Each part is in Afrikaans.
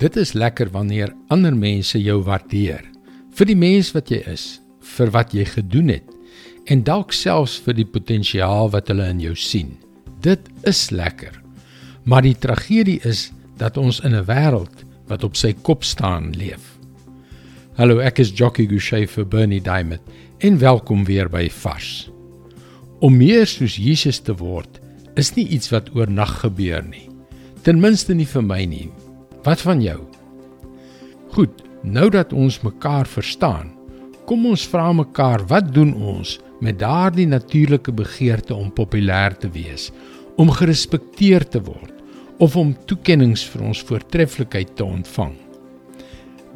Dit is lekker wanneer ander mense jou waardeer vir die mens wat jy is, vir wat jy gedoen het en dalk selfs vir die potensiaal wat hulle in jou sien. Dit is lekker. Maar die tragedie is dat ons in 'n wêreld wat op sy kop staan leef. Hallo, ek is Jockey Gouchee vir Bernie Diamond en welkom weer by Vars. Om meer soos Jesus te word is nie iets wat oornag gebeur nie. Ten minste nie vir my nie. Wat van jou? Goed, nou dat ons mekaar verstaan, kom ons vra mekaar wat doen ons met daardie natuurlike begeerte om populêr te wees, om gerespekteer te word of om toekenninge vir ons voortreffelikheid te ontvang.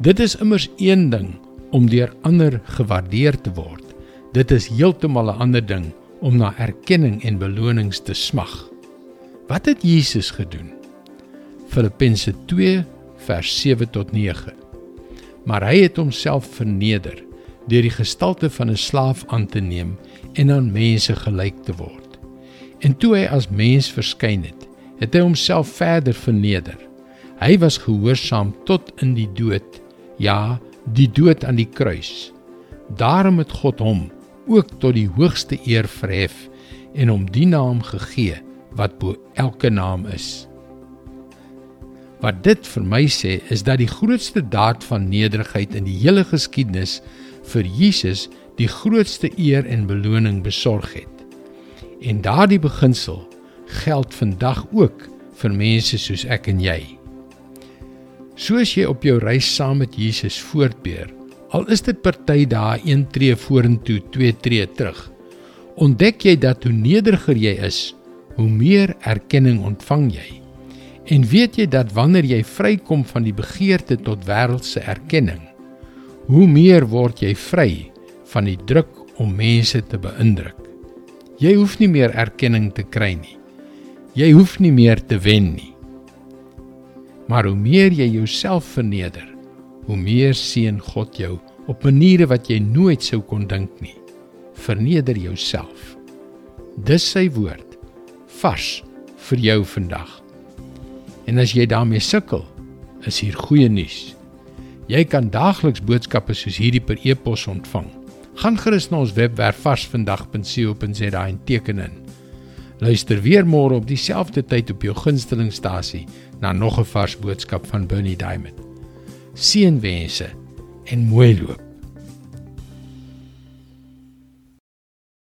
Dit is immers een ding om deur ander gewaardeer te word. Dit is heeltemal 'n ander ding om na erkenning en belonings te smag. Wat het Jesus gedoen? Filippense 2 vers 7 tot 9. Maar hy het homself verneder deur die gestalte van 'n slaaf aan te neem en aan mense gelyk te word. En toe hy as mens verskyn het, het hy homself verder verneder. Hy was gehoorsaam tot in die dood, ja, die dood aan die kruis. Daarom het God hom ook tot die hoogste eer verhef en hom die naam gegee wat bo elke naam is. Wat dit vir my sê is dat die grootste daad van nederigheid in die hele geskiedenis vir Jesus die grootste eer en beloning besorg het. En daardie beginsel geld vandag ook vir mense soos ek en jy. Soos jy op jou reis saam met Jesus voortbeer, al is dit party dae een tree vorentoe, twee tree terug, ontdek jy dat hoe nederiger jy is, hoe meer erkenning ontvang jy. En weet jy dat wanneer jy vrykom van die begeerte tot wêreldse erkenning, hoe meer word jy vry van die druk om mense te beïndruk. Jy hoef nie meer erkenning te kry nie. Jy hoef nie meer te wen nie. Maar hoe meer jy jouself verneder, hoe meer seën God jou op maniere wat jy nooit sou kon dink nie. Verneder jouself. Dis sy woord vars vir jou vandag. En as jy daarmee sukkel, is hier goeie nuus. Jy kan daagliks boodskappe soos hierdie per e-pos ontvang. Gaan gerus na ons webwerf varsvandag.co.za en teken in. Luister weer môre op dieselfde tyd op jou gunstelingstasie na nog 'n vars boodskap van Bernie Diamond. Seënwense en mooi loop.